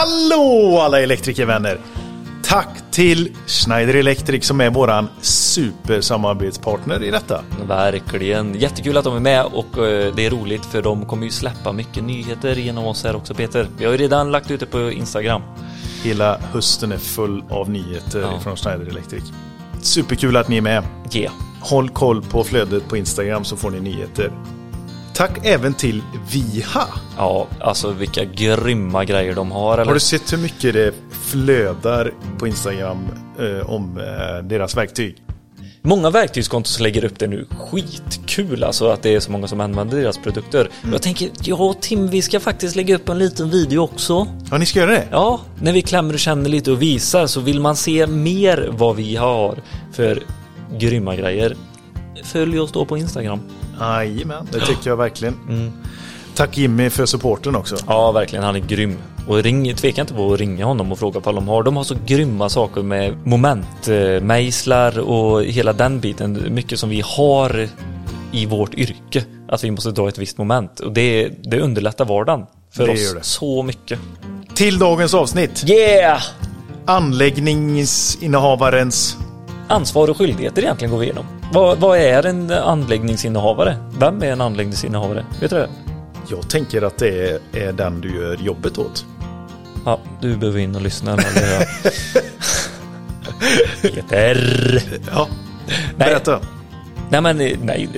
Hallå alla elektrikervänner! Tack till Schneider Electric som är våran supersamarbetspartner i detta. Verkligen. Jättekul att de är med och eh, det är roligt för de kommer ju släppa mycket nyheter genom oss här också Peter. Vi har ju redan lagt ut det på Instagram. Hela hösten är full av nyheter Ja. från Schneider Electric. Superkul att ni är med. Yeah. Håll koll på flödet på Instagram så får ni nyheter. Tack även till Viha. Ja, alltså vilka grymma grejer de har. Eller? Har du sett hur mycket det flödar på Instagram eh, om eh, deras verktyg? Många verktygskonton som lägger upp det nu. Skitkul alltså att det är så många som använder deras produkter. Mm. Jag tänker, ja Tim, vi ska faktiskt lägga upp en liten video också. Ja, ni ska göra det? Ja, när vi klämmer och känner lite och visar så vill man se mer vad vi har för grymma grejer. Följ oss då på Instagram. Jajamän, det tycker jag verkligen. Tack Jimmy för supporten också. Ja, verkligen. Han är grym. Och ring, tveka inte på att ringa honom och fråga vad de har. De har så grymma saker med momentmejslar och hela den biten. Mycket som vi har i vårt yrke. Att vi måste dra ett visst moment. Och det, det underlättar vardagen för Det oss så mycket. Till dagens avsnitt. Yeah! Anläggningsinnehavarens... Ansvar och skyldigheter egentligen går vi igenom. Vad, vad är en anläggningsinnehavare? Vem är en anläggningsinnehavare? Vet du det? Jag tänker att det är, är den du gör jobbet åt. Ja, du behöver in och lyssna. Peter! Ja, berätta. Nej men eh, nej,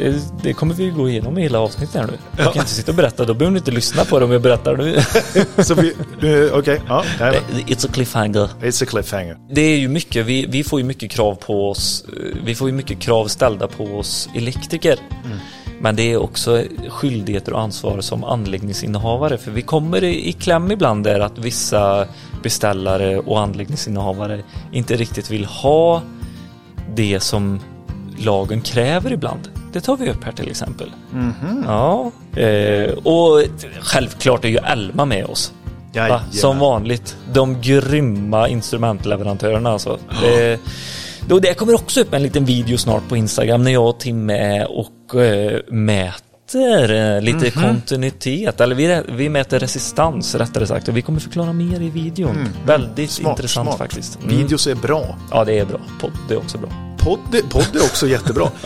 det, kommer vi gå igenom i hela avsnittet här nu. Jag kan inte sitta och berätta, då behöver ni inte lyssna på det om jag berättar nu. Okej, ja. jajamän. It's a cliffhanger. It's a cliffhanger. Det är ju mycket, vi, vi får ju mycket krav på oss, eh, vi får ju mycket krav ställda på oss elektriker. Men det är också skyldigheter och ansvar som anläggningsinnehavare för vi kommer i, i kläm ibland där att vissa beställare och anläggningsinnehavare inte riktigt vill ha det som lagen kräver ibland. Det tar vi upp här till exempel. Ja, eh, och självklart är ju Elma med oss. Jajamän. Som vanligt. De grymma instrumentleverantörerna alltså. Det, då det kommer också upp en liten video snart på Instagram när jag och Tim är och eh, mäter eh, lite Mhm. kontinuitet. Eller vi, vi mäter resistans rättare sagt. Och vi kommer förklara mer i videon. Väldigt Mm. Smart, intressant smart. faktiskt. Mm. Videos är bra. Ja, det är bra. Podd är också bra. Podd, podd är också jättebra.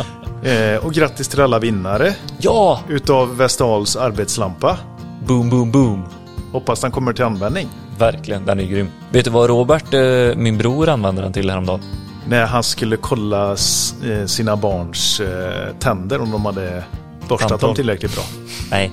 Eh, och grattis till alla vinnare Ja! utav Westahls arbetslampa. Boom, boom, boom. Hoppas den kommer till användning. Verkligen, den är grym. Vet du vad Robert, eh, min bror, använder den till häromdagen? När han skulle kolla s- eh, sina barns eh, tänder om de hade borstat Antal. dem tillräckligt bra. Nej.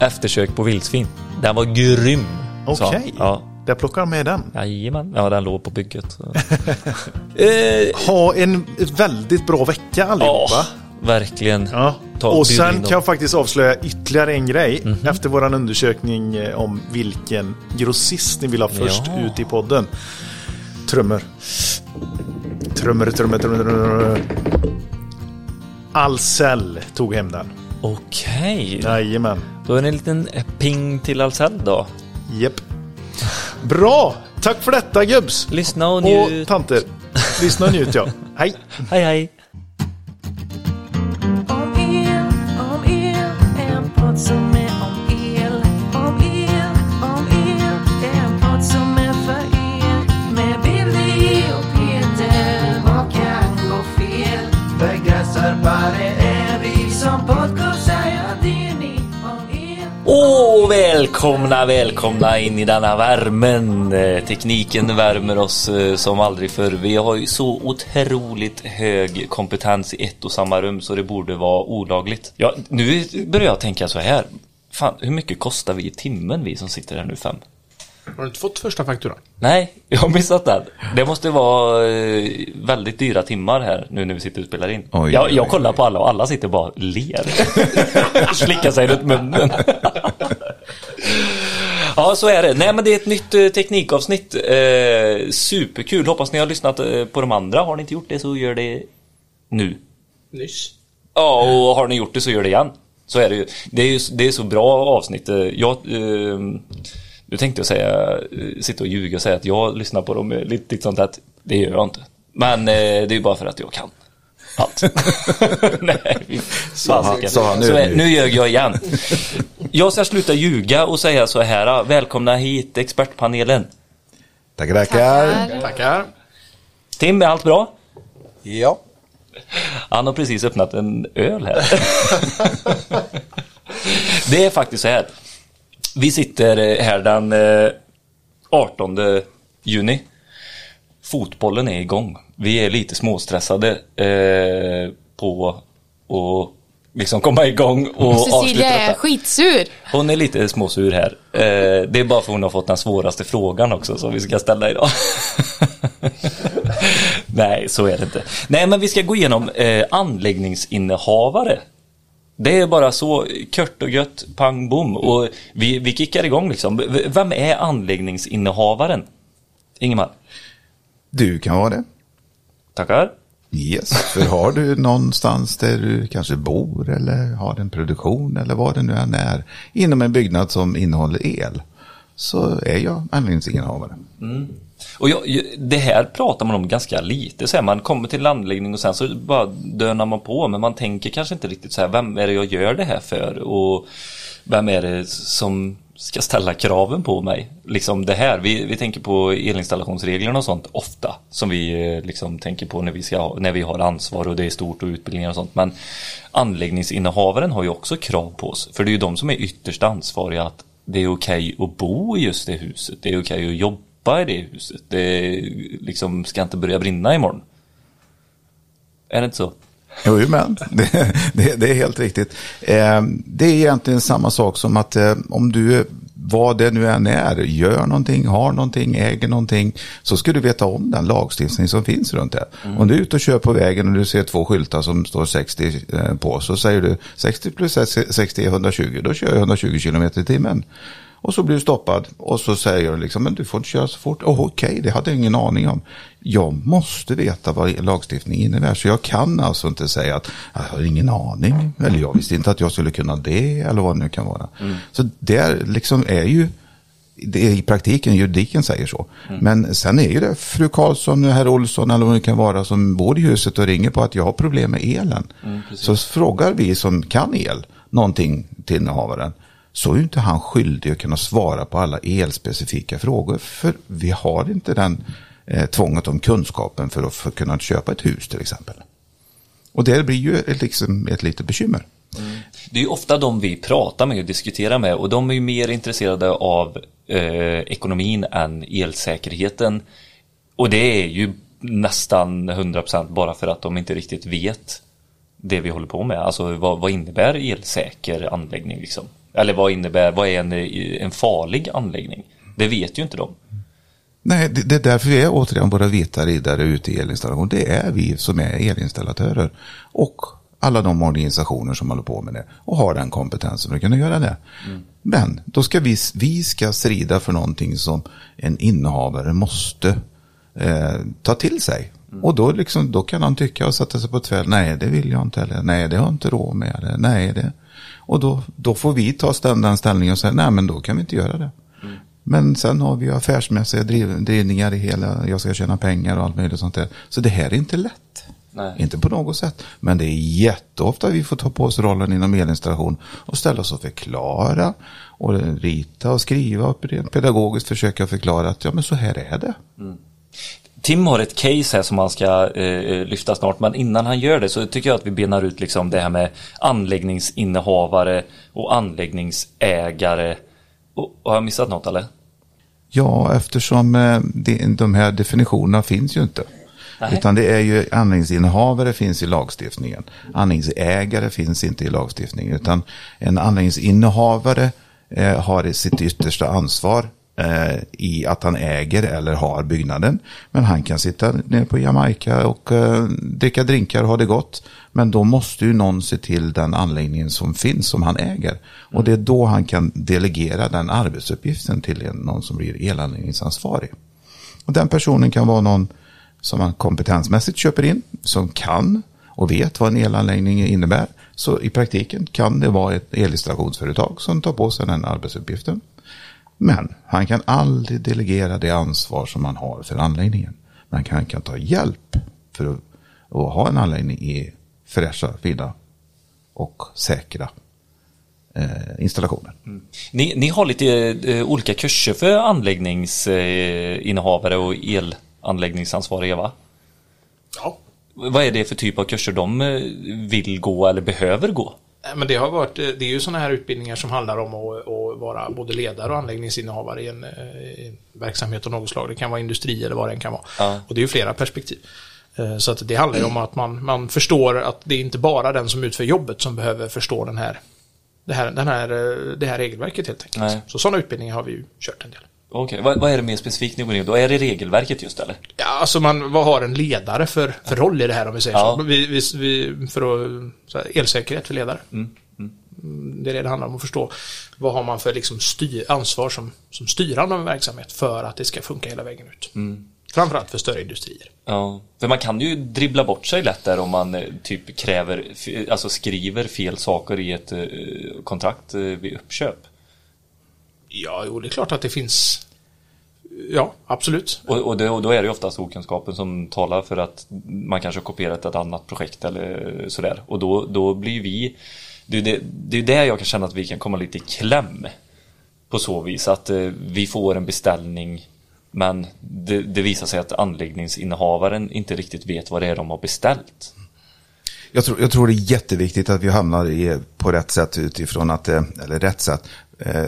Eftersök på vildsvin. Den var grym. Okej, Ja. Där plockar med den. Jajamän. Ja, den låg på bygget. eh, Ha en väldigt bra vecka allihopa. ja, verkligen. Ja. Och sen kan jag faktiskt avslöja ytterligare en grej. Efter våran undersökning eh, om vilken grossist ni vill ha först Ja. ut i podden. Trummor. Trummor, trummor, trummor, trummor. Ahlsell tog hem den. Okej. Jajamän. Då är det en liten ping till Ahlsell då. Japp. Bra! Tack för detta gubbs! Lyssna och Och njut. tanter. Lyssna och njut ja. Hej! Hej, hej. Åh, välkomna, välkomna in i denna värmen. Eh, tekniken värmer oss eh, som aldrig förr. Vi har ju så otroligt hög kompetens i ett och samma rum så det borde vara olagligt. Ja, nu börjar jag tänka så här. Fan, hur mycket kostar vi i timmen vi som sitter här nu fem? Har du inte fått första fakturan? Nej, jag har missat den. Det måste vara eh, väldigt dyra timmar här nu när vi sitter och spelar in. Oj, jag, oj, jag oj. kollar på alla och alla sitter bara och ler. Slickar sig runt munnen. ja, så är det. Nej, men det är ett nytt eh, teknikavsnitt. Eh, superkul. Hoppas ni har lyssnat eh, på de andra. Har ni inte gjort det så gör det nu. Nyss. Ja, och har ni gjort det så gör det igen. Så är det ju. Det är ju det är så bra avsnitt. Jag, eh, nu tänkte jag säga, eh, sitta och ljuga och säga att jag lyssnar på dem eh, lite, lite sånt att det gör jag inte. Men eh, det är ju bara för att jag kan. Allt. Nej, Sa han- sa han Så, eh, ödmjukt. nu ljög jag igen. Jag ska sluta ljuga och säga så här. Välkomna hit expertpanelen. Tackar, tackar. Tackar. Tim, är allt bra? Ja. Han har precis öppnat en öl här. det är faktiskt så här. Vi sitter här den eh, 18 juni. Fotbollen är igång. Vi är lite småstressade eh, på att liksom komma igång och avsluta Cecilia är detta. skitsur. Hon är lite småsur här. Eh, det är bara för hon har fått den svåraste frågan också som vi ska ställa idag. Nej, så är det inte. Nej, men vi ska gå igenom eh, anläggningsinnehavare. Det är bara så kört och gött, pang bom. Och vi, vi kickar igång liksom. Vem är anläggningsinnehavaren? Ingemar? Du kan vara det. Tackar. Yes, för har du någonstans där du kanske bor eller har en produktion eller vad det nu än är inom en byggnad som innehåller el så är jag anläggningsinnehavare. Och jag, det här pratar man om ganska lite. Så här, man kommer till en anläggning och sen så bara dönar man på. Men man tänker kanske inte riktigt så här, vem är det jag gör det här för? Och vem är det som ska ställa kraven på mig? Liksom det här. Vi, vi tänker på elinstallationsreglerna och sånt ofta. Som vi eh, liksom tänker på när vi, ska, när vi har ansvar och det är stort och utbildningar och sånt. Men anläggningsinnehavaren har ju också krav på oss. För det är ju de som är ytterst ansvariga att det är okej att bo i just det huset. Det är okej att jobba i det huset. Det liksom ska inte börja brinna imorgon. Är det inte så? Jo, men det, det, det är helt riktigt. Eh, det är egentligen samma sak som att eh, om du, vad det nu än är, gör någonting, har någonting, äger någonting, så ska du veta om den lagstiftning som finns runt det. Om du är ute och kör på vägen och du ser två skyltar som står 60 eh, på, så säger du 60 plus 60 är 120, då kör jag 120 kilometer i timmen. Och så blir du stoppad och så säger du liksom, men du får inte köra så fort. Oh, Okej, det hade jag ingen aning om. Jag måste veta vad lagstiftningen innebär. Så jag kan alltså inte säga att jag har ingen aning. Eller jag visste inte att jag skulle kunna det. Eller vad det nu kan vara. Så det liksom är ju, det är i praktiken juridiken säger så. Men sen är ju det fru Karlsson, herr Olsson eller vad det kan vara som bor i huset och ringer på att jag har problem med elen. så frågar vi som kan el någonting till innehavaren så är ju inte han skyldig att kunna svara på alla elspecifika frågor. För vi har inte den eh, tvånget om kunskapen för att för kunna köpa ett hus till exempel. Och det blir ju ett, liksom ett litet bekymmer. Mm. Det är ju ofta de vi pratar med och diskuterar med och de är ju mer intresserade av eh, ekonomin än elsäkerheten. Och det är ju nästan 100% bara för att de inte riktigt vet det vi håller på med. Alltså vad, vad innebär elsäker anläggning liksom? Eller vad innebär, vad är en, en farlig anläggning? Det vet ju inte de. Nej, det, det är därför vi är återigen våra vita riddare ute i elinstallation. Det är vi som är elinstallatörer. Och alla de organisationer som håller på med det och har den kompetensen att kunna göra det. Men då ska vi, vi ska strida för någonting som en innehavare måste eh, ta till sig. Och då, liksom, då kan han tycka och sätta sig på tväll. Nej, det vill jag inte. Eller, nej, det har jag inte råd med. Nej, det. Och då, då får vi ta ställ- den ställningen och säga, nej, men då kan vi inte göra det. Men sen har vi affärsmässiga driv, drivningar i hela, jag ska tjäna pengar och allt möjligt sånt där. Så det här är inte lätt. Nej. Inte på något sätt. Men det är jätteofta vi får ta på oss rollen inom elinstallation och ställa oss och förklara och rita och skriva och pedagogiskt försöka förklara att ja men så här är det. Tim har ett case här som han ska eh, lyfta snart men innan han gör det så tycker jag att vi benar ut liksom det här med anläggningsinnehavare och anläggningsägare. Och, och har jag missat något eller? Ja, eftersom eh, de, de här definitionerna finns ju inte. Nej. Utan det är ju anläggningsinnehavare finns i lagstiftningen. Anläggningsägare finns inte i lagstiftningen. Utan en anläggningsinnehavare eh, har sitt yttersta ansvar eh, i att han äger eller har byggnaden. Men han kan sitta nere på Jamaica och eh, dricka drinkar och ha det gott. Men då måste ju någon se till den anläggningen som finns som han äger. Och det är då han kan delegera den arbetsuppgiften till någon som blir elanläggningsansvarig. Och den personen kan vara någon som man kompetensmässigt köper in, som kan och vet vad en elanläggning innebär. Så i praktiken kan det vara ett elinstallationsföretag som tar på sig den arbetsuppgiften. Men han kan aldrig delegera det ansvar som man har för anläggningen. Men han kan ta hjälp för att, att ha en anläggning i fräscha, fina och säkra eh, installationer. Ni, ni har lite eh, olika kurser för anläggningsinnehavare och elanläggningsansvariga va? Ja. Vad är det för typ av kurser de eh, vill gå eller behöver gå? Nej, Men det har varit, eh, det är ju sådana här utbildningar som handlar om att, att vara både ledare och anläggningsinnehavare i en, eh, i en verksamhet av något slag. Det kan vara industri eller vad det än kan vara. Ja. Och det är ju flera perspektiv. Eh, Så att det handlar ju om att man, man förstår att det är inte bara den som utför jobbet som behöver förstå den här, det, här, den här, eh, det här regelverket helt enkelt. Nej. Så sådana utbildningar har vi ju kört en del. Okej, vad, vad är det mer specifikt ni går in Då är det regelverket just eller? Ja, alltså man, vad har en ledare för, för roll i det här om vi säger Ja. så? Vi, vi, vi, för att, så här, elsäkerhet för ledare. Mm, Det är det det handlar om att förstå. Vad har man för liksom styr, ansvar som, som styrande av en verksamhet för att det ska funka hela vägen ut. Framförallt för större industrier. Ja, för man kan ju dribbla bort sig lätt där om man eh, typ kräver, alltså skriver fel saker i ett eh, kontrakt eh, vid uppköp. Ja, jo, det är klart att det finns Ja, absolut. Och, och, det, och då är det oftast okunskapen som talar för att man kanske har kopierat ett annat projekt eller sådär. Och då, då blir vi, det är det, det är där jag kan känna att vi kan komma lite i kläm. På så vis att eh, vi får en beställning men det, det visar sig att anläggningsinnehavaren inte riktigt vet vad det är de har beställt. Jag tror, jag tror det är jätteviktigt att vi hamnar i, på rätt sätt utifrån att, eh, eller rätt sätt, eh,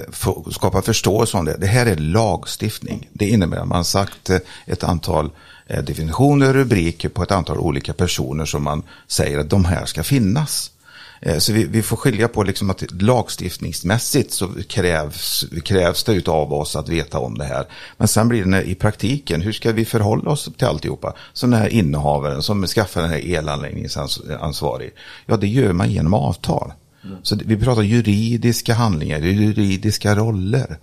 skapa förståelse om det. Det här är lagstiftning. Det innebär att man sagt eh, ett antal definitioner definitioner, rubriker på ett antal olika personer som man säger att de här ska finnas. Eh, så vi, vi får skilja på liksom att lagstiftningsmässigt så krävs, krävs det av oss att veta om det här. Men sen blir det i praktiken, hur ska vi förhålla oss till alltihopa? Så den här innehavaren som skaffar den här elanläggningsansvarig, ja det gör man genom avtal. Mm. Så vi pratar juridiska handlingar, juridiska roller.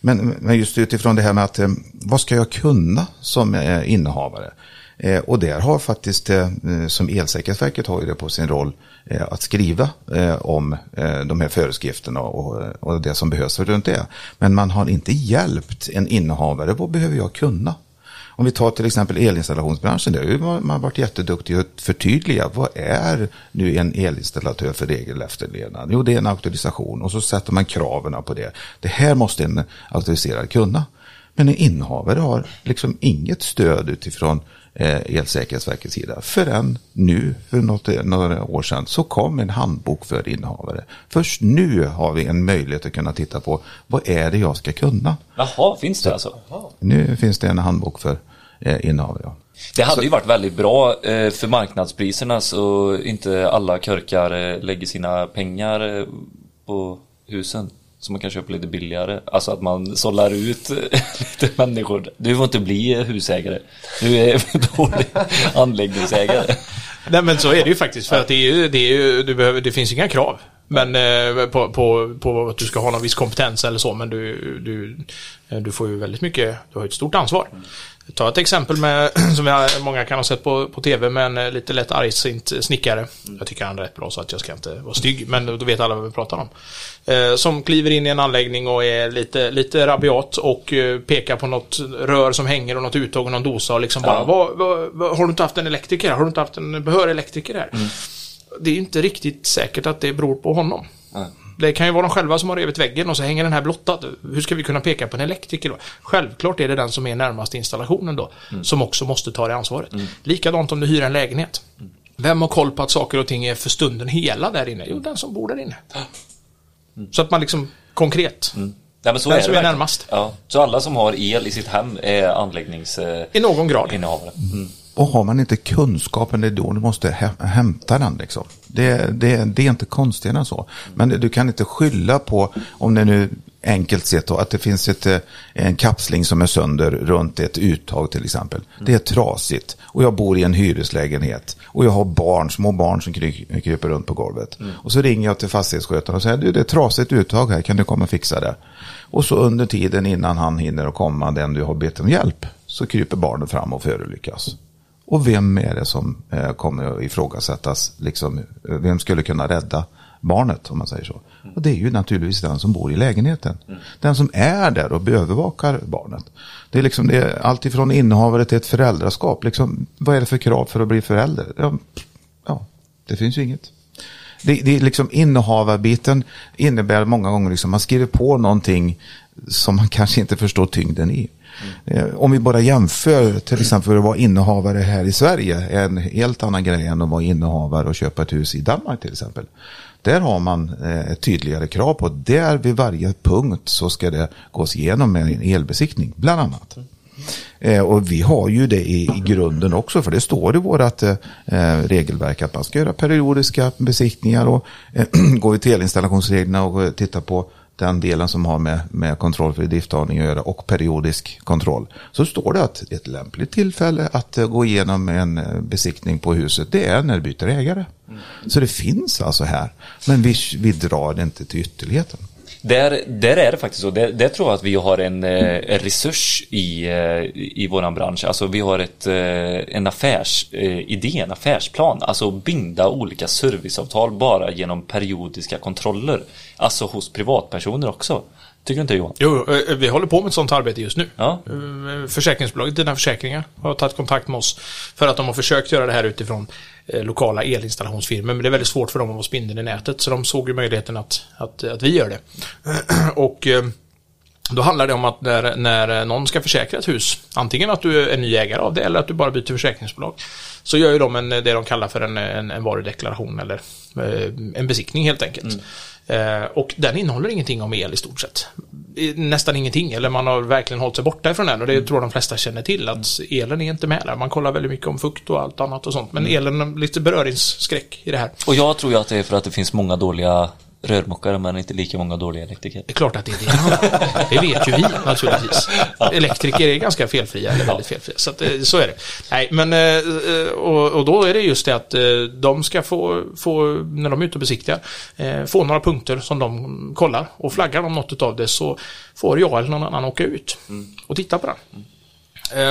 Men, men just utifrån det här med att eh, vad ska jag kunna som eh, innehavare? Eh, och där har faktiskt, som Elsäkerhetsverket har ju det på sin roll, att skriva om de här föreskrifterna och, och det som behövs runt det. Men man har inte hjälpt en innehavare, vad behöver jag kunna? Om vi tar till exempel elinstallationsbranschen, där har man man varit jätteduktig att förtydliga vad är nu en elinstallatör för regel efterlevnad? Jo, det är en auktorisation och så sätter man kraven på det. Det här måste en auktoriserad kunna. Men en innehavare har liksom inget stöd utifrån Elsäkerhetsverkets sida. Förrän nu, för något, några år sedan, så kom en handbok för innehavare. Först nu har vi en möjlighet att kunna titta på vad är det jag ska kunna. Jaha, finns det alltså? Nu finns det en handbok för eh, innehavare. Ja. Det hade ju varit väldigt bra eh, för marknadspriserna så inte alla körkar eh, lägger sina pengar eh, på husen. Så man kan köpa lite billigare. Alltså att man sållar ut lite människor. Du får inte bli husägare. Du är för dålig anläggningsägare. Nej men så är det ju faktiskt. För att det, är ju, det, är ju, du behöver, det finns inga krav. Men eh, på, på, på att du ska ha någon viss kompetens eller så. Men du, du, du får ju väldigt mycket, du har ju ett stort ansvar. Ta ett exempel med, som har, många kan ha sett på, på tv med en eh, lite lätt argsint snickare. Jag tycker han är rätt bra så att jag ska inte vara stygg. Men då vet alla vad vi pratar om. Eh, som kliver in i en anläggning och är lite, lite rabiat och eh, pekar på något rör som hänger och något uttag och någon dosa och liksom bara vad, vad, vad, Har du inte haft en elektriker här? Har du inte haft en behörig elektriker här? Det är inte riktigt säkert att det beror på honom. Nej. Det kan ju vara de själva som har revit väggen och så hänger den här blottad. Hur ska vi kunna peka på en elektriker då? Självklart är det den som är närmast installationen då. Som också måste ta det ansvaret. Likadant om du hyr en lägenhet. Vem har koll på att saker och ting är för stunden hela där inne? Jo, den som bor där inne. Så att man liksom konkret. Nej, men så Den är som det är närmast. Ja, så alla som har el i sitt hem är anläggningsinnehavare. I någon grad. Mm. Och har man inte kunskapen, det är då du måste hä- hämta den. Liksom. Det, det, det är inte konstigare än så. Men du kan inte skylla på, om det nu enkelt sett, då, att det finns ett, eh, en kapsling som är sönder runt ett uttag till exempel. Det är trasigt. Och jag bor i en hyreslägenhet. Och jag har barn, små barn som kry, kryper runt på golvet. Och så ringer jag till fastighetsskötaren och säger, du det är trasigt uttag här, kan du komma och fixa det? Och så under tiden innan han hinner att komma, den du har bett om hjälp, så kryper barnet fram och förolyckas. Och vem är det som eh, kommer att ifrågasättas? Liksom, eh, vem skulle kunna rädda barnet om man säger så? Och det är ju naturligtvis den som bor i lägenheten. Den som är där och övervakar barnet. Det är liksom det är allt ifrån innehavare till ett föräldraskap. Liksom, vad är det för krav för att bli förälder? Ja, ja det finns ju inget. Det, det är liksom innehavarbiten innebär många gånger liksom man skriver på någonting som man kanske inte förstår tyngden i. Mm. Om vi bara jämför till exempel att vara innehavare här i Sverige är en helt annan grej än att vara innehavare och köpa ett hus i Danmark till exempel. Där har man eh, ett tydligare krav på där vid varje punkt så ska det gås igenom med en elbesiktning bland annat. Eh, och vi har ju det i, i grunden också, för det står i vårt eh, eh, regelverk att man ska göra periodiska besiktningar och eh, går vi till elinstallationsreglerna och eh, titta tittar på den delen som har med, med kontroll för driftavning att göra och periodisk kontroll. Så står det att ett lämpligt tillfälle att eh, gå igenom en eh, besiktning på huset, det är när det byter ägare. Så det finns alltså här, men vi, vi drar det inte till ytterligheten. Där, där är det faktiskt så. Där, där tror jag att vi har en, eh, en resurs i, eh, i våran bransch. Alltså vi har ett, eh, en affärsidé, eh, en affärsplan. Alltså binda olika serviceavtal bara genom periodiska kontroller. Alltså hos privatpersoner också. Tycker du inte Johan? Jo, eh, vi håller på med ett sånt arbete just nu. Ja. Eh, Försäkringsbolaget Dina Försäkringar har tagit kontakt med oss för att de har försökt göra det här utifrån eh, lokala elinstallationsfirmor. Men det är väldigt svårt för dem att vara spindeln i nätet. Så de såg ju möjligheten att, att, att vi gör det. Och eh, då handlar det om att när, när någon ska försäkra ett hus, antingen att du är ny ägare av det eller att du bara byter försäkringsbolag, så gör ju de en, det de kallar för en, en, en varudeklaration eller eh, en besiktning helt enkelt. Eh, och den innehåller ingenting om el i stort sett. Nästan ingenting, eller man har verkligen hållit sig borta ifrån den och det tror jag de flesta känner till att elen är inte med där. Man kollar väldigt mycket om fukt och allt annat och sånt, men elen, lite beröringsskräck i det här. Och jag tror ju att det är för att det finns många dåliga rörmokare men inte lika många dåliga elektriker. Det är klart att det är det det vet ju vi naturligtvis. Elektriker är ganska felfria, eller väldigt felfria. Så, att, eh, så är det. Nej, men eh, eh, och, och då är det just det att de ska få, få när de är ute och besiktigar, få några punkter som de kollar. Och flaggar de något av det så får jag eller någon annan åka ut och titta på den.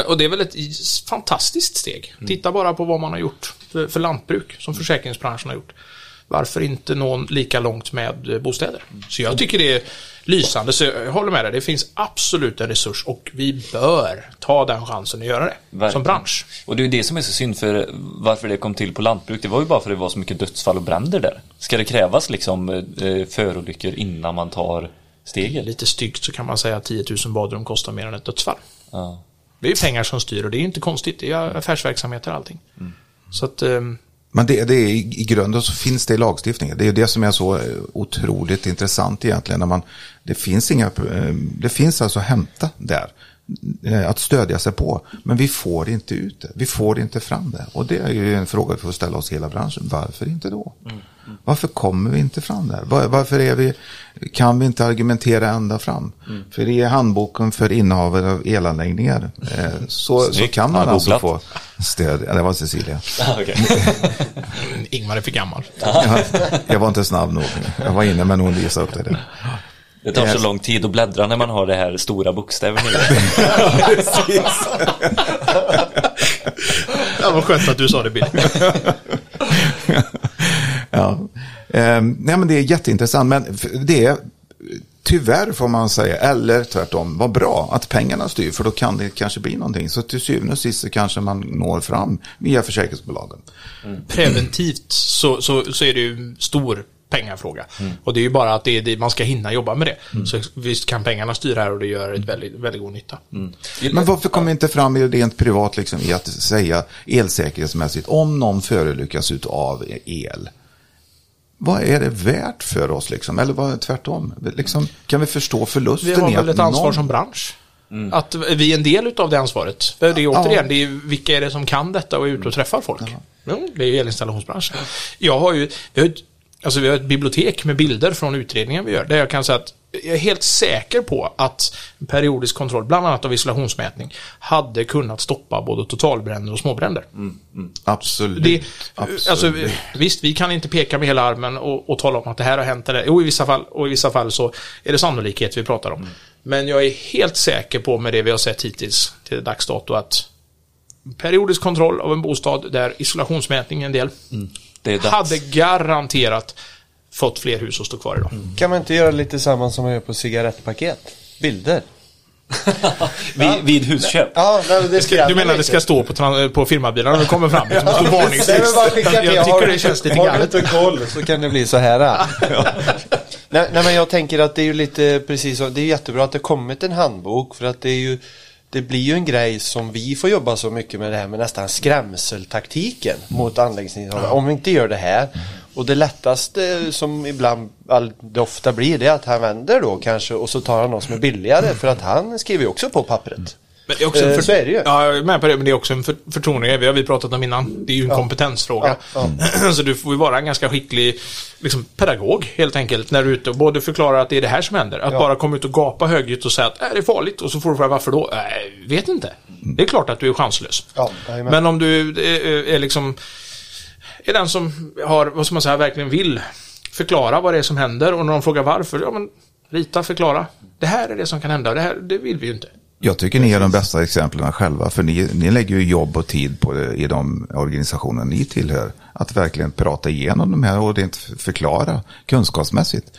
Och det är väl ett fantastiskt steg. Titta bara på vad man har gjort för, för lantbruk, som försäkringsbranschen har gjort. Varför inte nå lika långt med eh, bostäder? Så jag tycker det är lysande, så jag håller med dig. Det finns absolut en resurs och vi bör ta den chansen att göra det. Verkligen. Som bransch. Och det är det som är så synd för varför det kom till på lantbruk. Det var ju bara för att det var så mycket dödsfall och bränder där. Ska det krävas liksom eh, förolyckor innan man tar steget? Lite styggt så kan man säga att 10 000 badrum kostar mer än ett dödsfall. Ja. Det är ju pengar som styr och det är inte konstigt. Det är affärsverksamheter och allting. Så att, ehm, men det, det är, i grunden så finns det i lagstiftningen. Det är ju det som är så eh, otroligt intressant egentligen. När man, det, finns inga, eh, det finns alltså att hämta där eh, Att stödja sig på. Men vi får inte ut det. Vi får inte fram det. Och det är ju en fråga vi får ställa oss hela branschen. Varför inte då? Varför kommer vi inte fram där? Var, varför är vi, kan vi inte argumentera ända fram? För i handboken för innehavare av elanläggningar eh, så, så kan man alltså googlat. få stöd. Ja, det var Cecilia. Ah. Ingmar är för gammal. Jag, jag var inte snabb nog. Jag var inne men hon visade upp det. Där. Det tar så lång tid att bläddra när man har det här stora bokstäverna i. Ja, vad skönt att du sa det Bill. Ja. Ehm, nej men det är jätteintressant. Men det är tyvärr får man säga, eller tvärtom, vad bra att pengarna styr. För då kan det kanske bli någonting. Så till syvende och sist så kanske man når fram via försäkringsbolagen. Preventivt så, så, så är det ju stor pengafråga. Och det är ju bara att det är det, man ska hinna jobba med det. Så visst kan pengarna styra här och det gör ett väldigt, väldigt god nytta. Men varför kommer inte fram i rent privat liksom, i att säga elsäkerhetsmässigt om någon förolyckas av el? Vad är det värt för oss liksom? Eller vad tvärtom? Liksom, kan vi förstå förlusten Vi har väl ett ansvar någon... som bransch. Att vi är en del av det ansvaret. För det är återigen, det är vilka är det som kan detta och är ute och träffar folk? Jo, det är ju elinstallationsbranschen. Jag har ju, vi har, ett- alltså vi har ett bibliotek med bilder från utredningen vi gör, där jag kan säga att jag är helt säker på att periodisk kontroll, bland annat av isolationsmätning, hade kunnat stoppa både totalbränder och småbränder. Absolut. Det, Absolut. alltså, visst, vi kan inte peka med hela armen och, och tala om att det här har hänt. Eller, jo, i vissa fall, och i vissa fall så är det sannolikhet vi pratar om. Men jag är helt säker på med det vi har sett hittills till dags dato att periodisk kontroll av en bostad där isolationsmätning är en del dags. Hade garanterat fått fler hus att stå kvar idag. Kan man inte göra lite samma som man gör på cigarettpaket? Bilder. vid, vid husköp. Ja, det skrämmer Du menar det ska stå på, på firmabilarna när du kommer fram? Liksom, ja, varningstext. Jag, tycker det känns lite Har du galet. inte koll så kan det bli så här. nej, nej, men jag tänker att det är ju lite precis så. Det är jättebra att det kommit en handbok för att det är ju det blir ju en grej som vi får jobba så mycket med det här med nästan skrämseltaktiken mot anläggningsinnehavare. Om vi inte gör det här. Och det lättaste som ibland, det ofta blir det är att han vänder då kanske och så tar han något som är billigare för att han skriver ju också på pappret. Men det är också en Eh, för... så är det ju. Ja, jag är med på det, men det är också en för, förtroendegrej. Det har vi pratat om innan. Det är ju en kompetensfråga. Ja, Så du får ju vara en ganska skicklig liksom, pedagog helt enkelt när du är ute och både förklarar att det är det här som händer. Att Ja. bara komma ut och gapa högljutt och säga att äh, det är farligt och så får du fråga varför då? Äh, vet inte. Det är klart att du är chanslös. Ja, jajamän. men om du är, är liksom är den som har, vad ska man säga, verkligen vill förklara vad det är som händer och när de frågar varför, ja men rita, förklara. Det här är det som kan hända och det här, det vill vi ju inte. Jag tycker ni är de bästa exemplen själva, för ni, ni lägger ju jobb och tid på det i de organisationer ni tillhör. Att verkligen prata igenom de här och rent förklara kunskapsmässigt.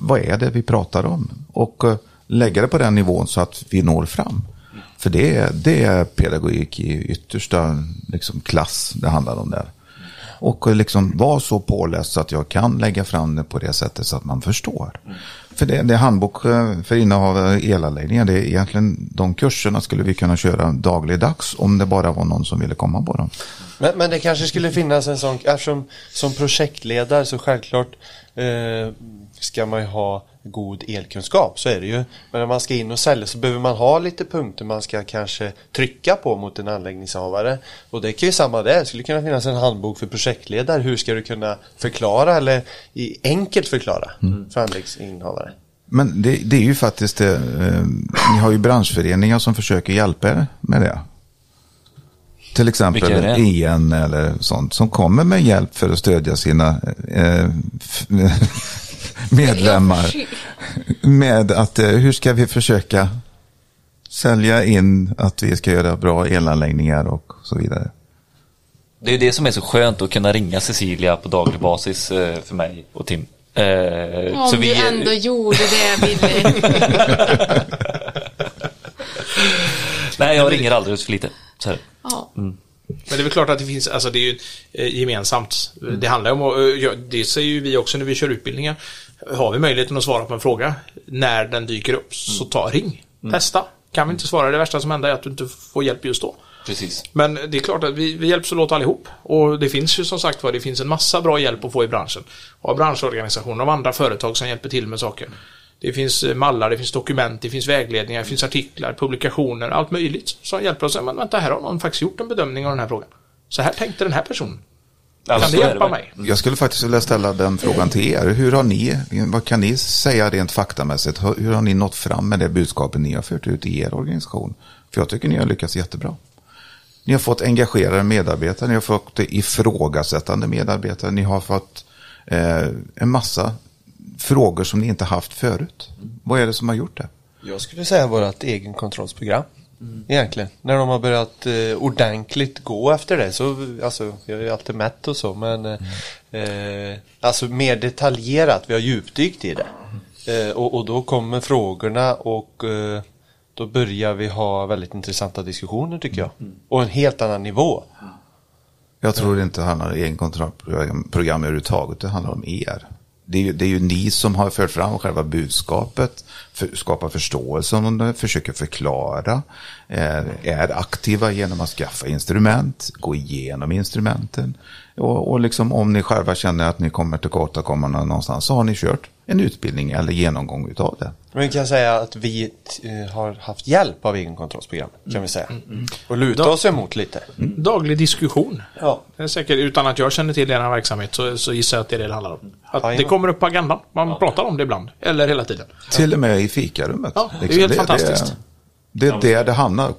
Vad är det vi pratar om? Och eh, lägga det på den nivån så att vi når fram. För det är, det är pedagogik i yttersta liksom, klass det handlar om där. Och eh, liksom vara så påläst så att jag kan lägga fram det på det sättet så att man förstår. För det, det är handbok eh, för innehav av elanläggningar. Det är egentligen de kurserna skulle vi kunna köra dagligdags om det bara var någon som ville komma på dem. Men, men det kanske skulle finnas en sån, eftersom som projektledare så självklart eh, ska man ju ha god elkunskap, så är det ju. Men när man ska in och sälja så behöver man ha lite punkter man ska kanske trycka på mot en anläggningshavare. Och det kan ju samma där, det skulle kunna finnas en handbok för projektledare. Hur ska du kunna förklara eller i enkelt förklara för anläggningsinnehavare? Men det, det är ju faktiskt det. Eh, ni har ju branschföreningar som försöker hjälpa er med det. Till exempel? EN eller sånt som kommer med hjälp för att stödja sina eh, medlemmar. Med att eh, hur ska vi försöka sälja in att vi ska göra bra elanläggningar och så vidare. Det är ju det som är så skönt att kunna ringa Cecilia på daglig basis eh, för mig och Tim. Eh, Om så du vi, ändå gjorde det, Billy. nej, jag ringer alldeles för lite. Så här. Ja. Men det är väl klart att det finns, alltså det är ju gemensamt. Det handlar om det säger ju vi också när vi kör utbildningar. Har vi möjligheten att svara på en fråga när den dyker upp, så ta ring. Testa. Kan vi inte svara, det värsta som händer är att du inte får hjälp just då. Precis. Men det är klart att vi, vi hjälps åt allihop. Och det finns ju som sagt var, det finns en massa bra hjälp att få i branschen. Av branschorganisationer, av andra företag som hjälper till med saker. Det finns eh, mallar, det finns dokument, det finns vägledningar, det finns artiklar, publikationer, allt möjligt som hjälper oss. Men vänta, här har någon faktiskt gjort en bedömning av den här frågan. Så här tänkte den här personen. Ja, Kan är hjälpa mig? Jag skulle faktiskt vilja ställa den frågan till er. Hur har ni, vad kan ni säga rent faktamässigt? Hur hur har ni nått fram med det budskapet ni har fört ut i er organisation? För jag tycker ni har lyckats jättebra. Ni har fått engagerade medarbetare, ni har fått ifrågasättande medarbetare, ni har fått eh, en massa frågor som ni inte haft förut. Vad är det som har gjort det? Jag skulle säga vårt egenkontrollsprogram. Egentligen. När de har börjat eh, ordentligt gå efter det. Så, alltså, vi har ju alltid mätt och så men eh, eh, Alltså mer detaljerat. Vi har djupdykt i det. Eh, och, och då kommer frågorna och eh, Då börjar vi ha väldigt intressanta diskussioner tycker jag. Och en helt annan nivå. Jag tror inte det handlar om egenkontrollprogram program överhuvudtaget, det handlar om er. Det är, ju, det är ju ni som har fört fram själva budskapet, för, skapar förståelse om det, försöker förklara, är, är aktiva genom att skaffa instrument, gå igenom instrumenten. Och, och liksom om ni själva känner att ni kommer till kortakommande någonstans så har ni kört en utbildning eller genomgång utav det. Men vi kan säga att vi eh, har haft hjälp av egenkontrollsprogram. Kan vi säga. Och luta oss emot lite. Daglig diskussion. Ja. Det är säkert, utan att jag känner till er verksamhet så, så gissar jag att det är det det handlar om. Att det kommer upp på agendan. Man pratar om det ibland. Eller hela tiden. Till och med i fikarummet. Ja, det är helt fantastiskt. Det, det är där det hamnar.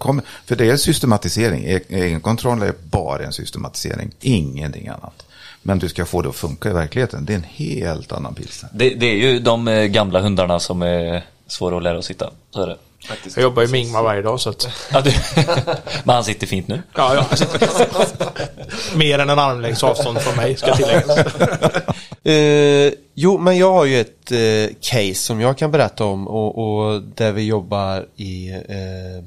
För det är systematisering. E- Egenkontroll är bara en systematisering. Ingenting annat. Men du ska få det att funka i verkligheten. Det är en helt annan pilsner. Det, det är ju de eh, gamla hundarna som är svåra att lära att sitta. Så är det. Jag jobbar ju med Ingmar varje dag så att... Ja, du. Men han sitter fint nu. Ja, ja. Mer än en armlängds avstånd från mig ska tilläggas. Eh, jo, men jag har ju ett eh, case som jag kan berätta om och, och där vi jobbar i, eh,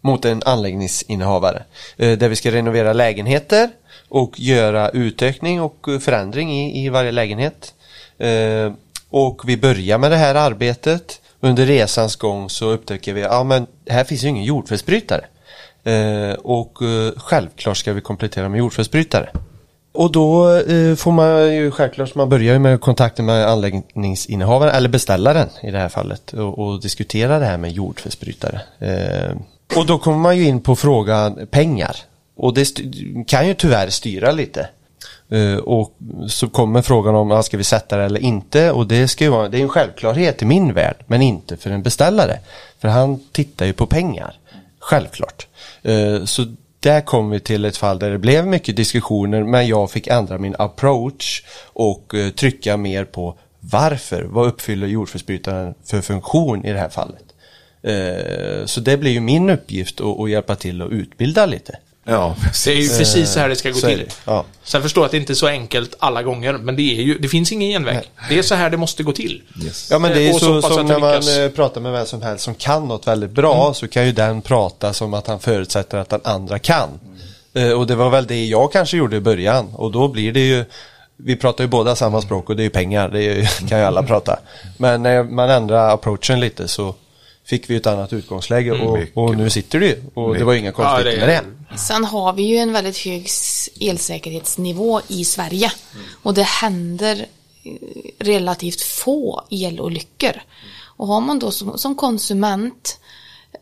mot en anläggningsinnehavare. Eh, där vi ska renovera lägenheter och göra utökning och förändring i, i varje lägenhet. Eh, och vi börjar med det här arbetet. Under resans gång så upptäcker vi att ah, men här finns ju ingen jordfelsbrytare. Eh, och eh, självklart ska vi komplettera med jordfelsbrytare. Och då eh, får man ju självklart, man börjar ju med kontakten med anläggningsinnehavaren eller beställaren i det här fallet och, och diskutera det här med jordfelsbrytare. Eh, och då kommer man ju in på frågan pengar. Och det kan ju tyvärr styra lite. Uh, och så kommer frågan om, ah, ska vi sätta det eller inte? Och det ska ju vara, det är en självklarhet i min värld, men inte för en beställare. För han tittar ju på pengar, självklart. Uh, så där kom vi till ett fall där det blev mycket diskussioner, men jag fick ändra min approach och uh, trycka mer på varför, vad uppfyller jordfelsbrytaren för funktion i det här fallet? Så det blir ju min uppgift att, att hjälpa till att utbilda lite. Ja, Det är ju precis så här det ska gå Så till. ja. Sen förstår jag att det inte är så enkelt alla gånger, men det, är ju, det finns ingen genväg. Det är så här det måste gå till. Ja men det är ju Och så så, som när man lyckas. eh, pratar med vem som helst som kan något väldigt bra så kan ju den prata som att han förutsätter att den andra kan. Eh, Och det var väl det jag kanske gjorde i början och då blir det ju vi pratar ju båda samma språk och det är ju pengar, det ju, kan ju alla prata. Men när man ändrar approachen lite så fick vi ett annat utgångsläge och, och nu sitter det ju och det var ju inga konstigheter Ja, med det-. Sen har vi ju en väldigt hög elsäkerhetsnivå i Sverige. Och det händer eh, relativt få elolyckor. Och har man då som, som konsument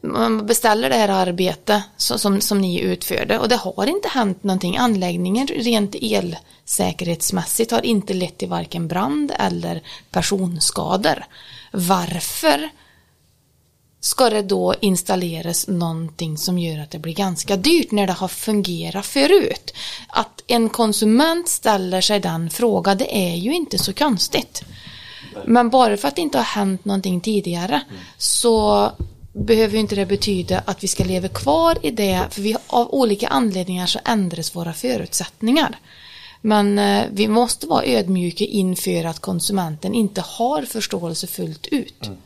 man beställer det här arbetet så- som, som ni utförde och det har inte hänt någonting. Anläggningen rent elsäkerhetsmässigt har inte lett till varken brand eller personskador. Varför ska det då installeras någonting som gör att det blir ganska dyrt när det har fungerat förut? Att en konsument ställer sig den frågan, det är ju inte så konstigt. Men bara för att det inte har hänt någonting tidigare så behöver ju inte det betyda att vi ska leva kvar i det, för vi, av olika anledningar så ändras våra förutsättningar. Men eh, vi måste vara ödmjuka inför att konsumenten inte har förståelse fullt ut. Mm.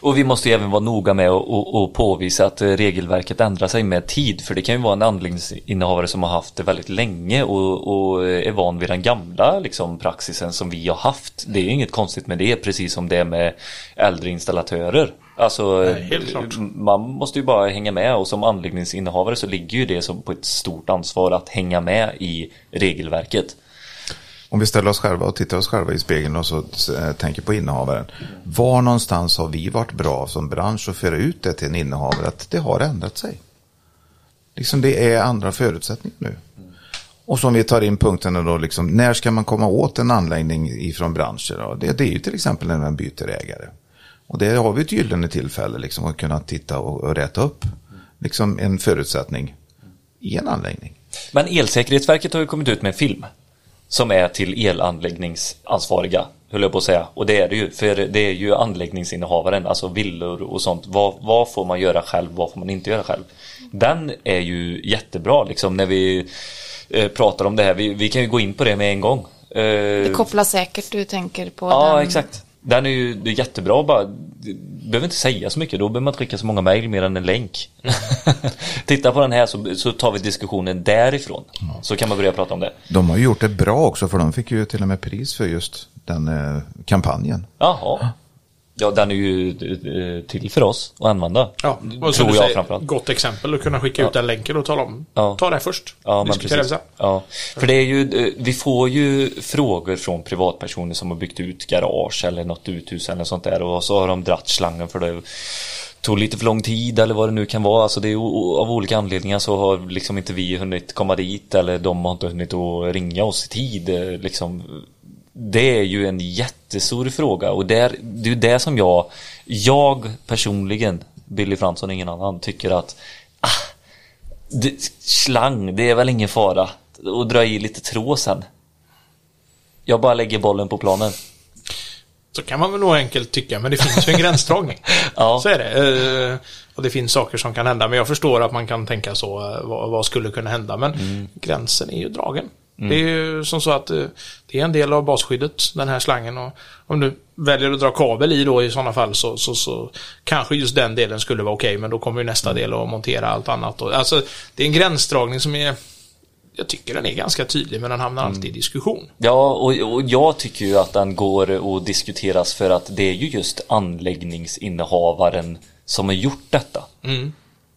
Och vi måste ju även vara noga med att och, och påvisa att eh, regelverket ändrar sig med tid. För det kan ju vara en anläggningsinnehavare som har haft det väldigt länge och, och är van vid den gamla liksom, praxisen som vi har haft. Det är ju inget konstigt med det, precis som det är med äldre installatörer. Alltså, klart. man måste ju bara hänga med och som anläggningsinnehavare så ligger ju det som på ett stort ansvar att hänga med i regelverket. Om vi ställer oss själva och tittar oss själva i spegeln och så eh, tänker på innehavaren. Var någonstans har vi varit bra som bransch att föra ut det till en innehavare att det har ändrat sig? Liksom det är andra förutsättningar nu. Och som vi tar in punkterna då, liksom, när ska man komma åt en anläggning ifrån branscher? Då? Det, det är ju till exempel när man byter ägare. Och det har vi ett gyllene tillfälle liksom, att kunna titta och, och rätta upp liksom, en förutsättning i en anläggning. Men Elsäkerhetsverket har ju kommit ut med en film som är till elanläggningsansvariga, höll jag på att säga. Och det är det ju, för det är ju anläggningsinnehavaren, alltså villor och sånt. Vad, vad får man göra själv, vad får man inte göra själv? Den är ju jättebra liksom när vi eh, pratar om det här. Vi, vi kan ju gå in på det med en gång. Eh, Det kopplar säkert du tänker på Ja, den. exakt. Den är ju det är jättebra bara. Du behöver inte säga så mycket, då behöver man inte skicka så många mejl mer än en länk. Titta på den här så, så tar vi diskussionen därifrån. Så kan man börja prata om det. De har ju gjort det bra också för de fick ju till och med pris för just den eh, kampanjen. Jaha. Ja, den är ju eh, till för oss att använda. Ja, och som tror du jag säger, gott exempel att kunna skicka ut den länken och tala om. Ja. Ta det först. Ja, men Diskutera precis. det sen. Ja, för det är ju, eh, vi får ju frågor från privatpersoner som har byggt ut garage eller något uthus eller sånt där och så har de dratt slangen för det tog lite för lång tid eller vad det nu kan vara. Alltså det är av olika anledningar så har liksom inte vi hunnit komma dit eller de har inte hunnit att ringa oss i tid. eh, Liksom. Det är ju en jättestor fråga och det är, det är ju det som jag, jag personligen, Billy Fransson och ingen annan, tycker att ah, det, slang, det är väl ingen fara. Och dra i lite tråd sen. Jag bara lägger bollen på planen. Så kan man väl nog enkelt tycka, men det finns ju en gränsdragning. Ja. Så är det. Eh, Och det finns saker som kan hända, men jag förstår att man kan tänka så, eh, vad, vad skulle kunna hända, men Mm. gränsen är ju dragen. Det är ju som så att eh, det är en del av basskyddet, den här slangen. Och om du väljer att dra kabel i då i sådana fall så, så, så kanske just den delen skulle vara okej, men då kommer ju nästa Mm. del att montera allt annat. Och, alltså, det är en gränsdragning som är, jag tycker den är ganska tydlig, men den hamnar alltid i diskussion. Ja, och, och jag tycker ju att den går att diskuteras för att det är ju just anläggningsinnehavaren som har gjort detta.